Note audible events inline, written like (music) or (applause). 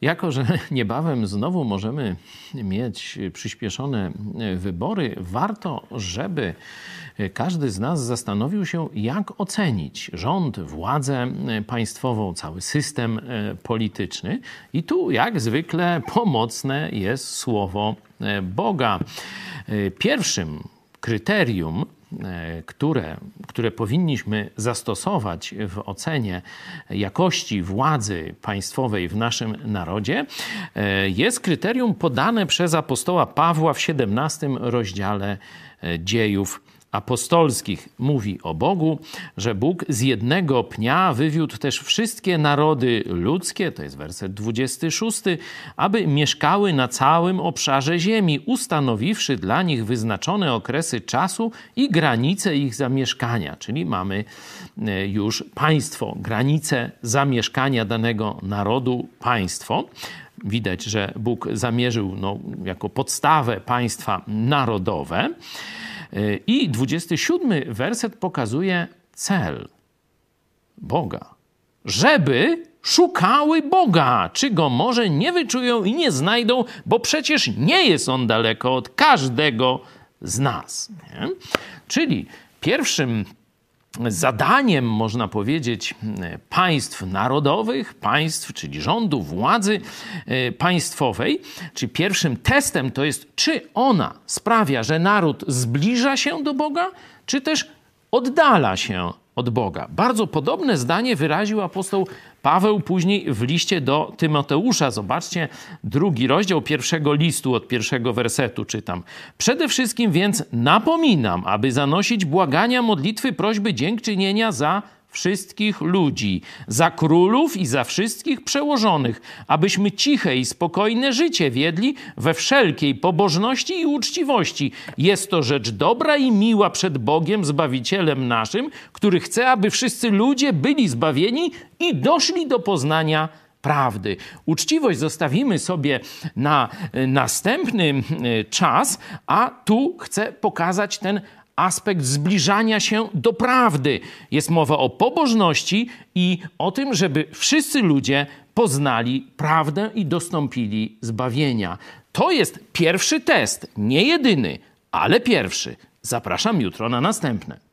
Jako, że (laughs) niebawem znowu możemy mieć przyspieszone wybory, warto, żeby każdy z nas zastanowił się, jak ocenić rząd, władzę państwową, cały system polityczny. I tu, jak zwykle, pomocne jest słowo Boga. Pierwszym kryterium E, które, które powinniśmy zastosować w ocenie jakości władzy państwowej w naszym narodzie, e, jest kryterium podane przez apostoła Pawła w 17 rozdziale e, dziejów apostolskich mówi o Bogu, że Bóg z jednego pnia wywiódł też wszystkie narody ludzkie, to jest werset 26, aby mieszkały na całym obszarze ziemi, ustanowiwszy dla nich wyznaczone okresy czasu i granice ich zamieszkania. Czyli mamy e, już państwo, granice zamieszkania danego narodu, państwo widać, że Bóg zamierzył no, jako podstawę państwa narodowe. I 27 werset pokazuje cel Boga. Żeby szukały Boga, czy go może nie wyczują i nie znajdą, bo przecież nie jest on daleko od każdego z nas. Nie? Czyli pierwszym zadaniem, można powiedzieć, państw narodowych, państw, czyli rządu, władzy e, państwowej, czy pierwszym testem to jest, czy ona sprawia, że naród zbliża się do Boga, czy też oddala się od Boga. Bardzo podobne zdanie wyraził apostoł Paweł później w liście do Tymoteusza. Zobaczcie, drugi rozdział pierwszego listu od pierwszego wersetu czytam. Przede wszystkim więc napominam, aby zanosić błagania, modlitwy, prośby, dziękczynienia za wszystkich ludzi, za królów i za wszystkich przełożonych, abyśmy ciche i spokojne życie wiedli we wszelkiej pobożności i uczciwości. Jest to rzecz dobra i miła przed Bogiem, Zbawicielem naszym, który chce, aby wszyscy ludzie byli zbawieni i doszli do poznania prawdy. Uczciwość zostawimy sobie na następny e, czas, a tu chcę pokazać ten aspekt zbliżania się do prawdy. Jest mowa o pobożności i o tym, żeby wszyscy ludzie poznali prawdę i dostąpili zbawienia. To jest pierwszy test, nie jedyny, ale pierwszy. Zapraszam jutro na następne.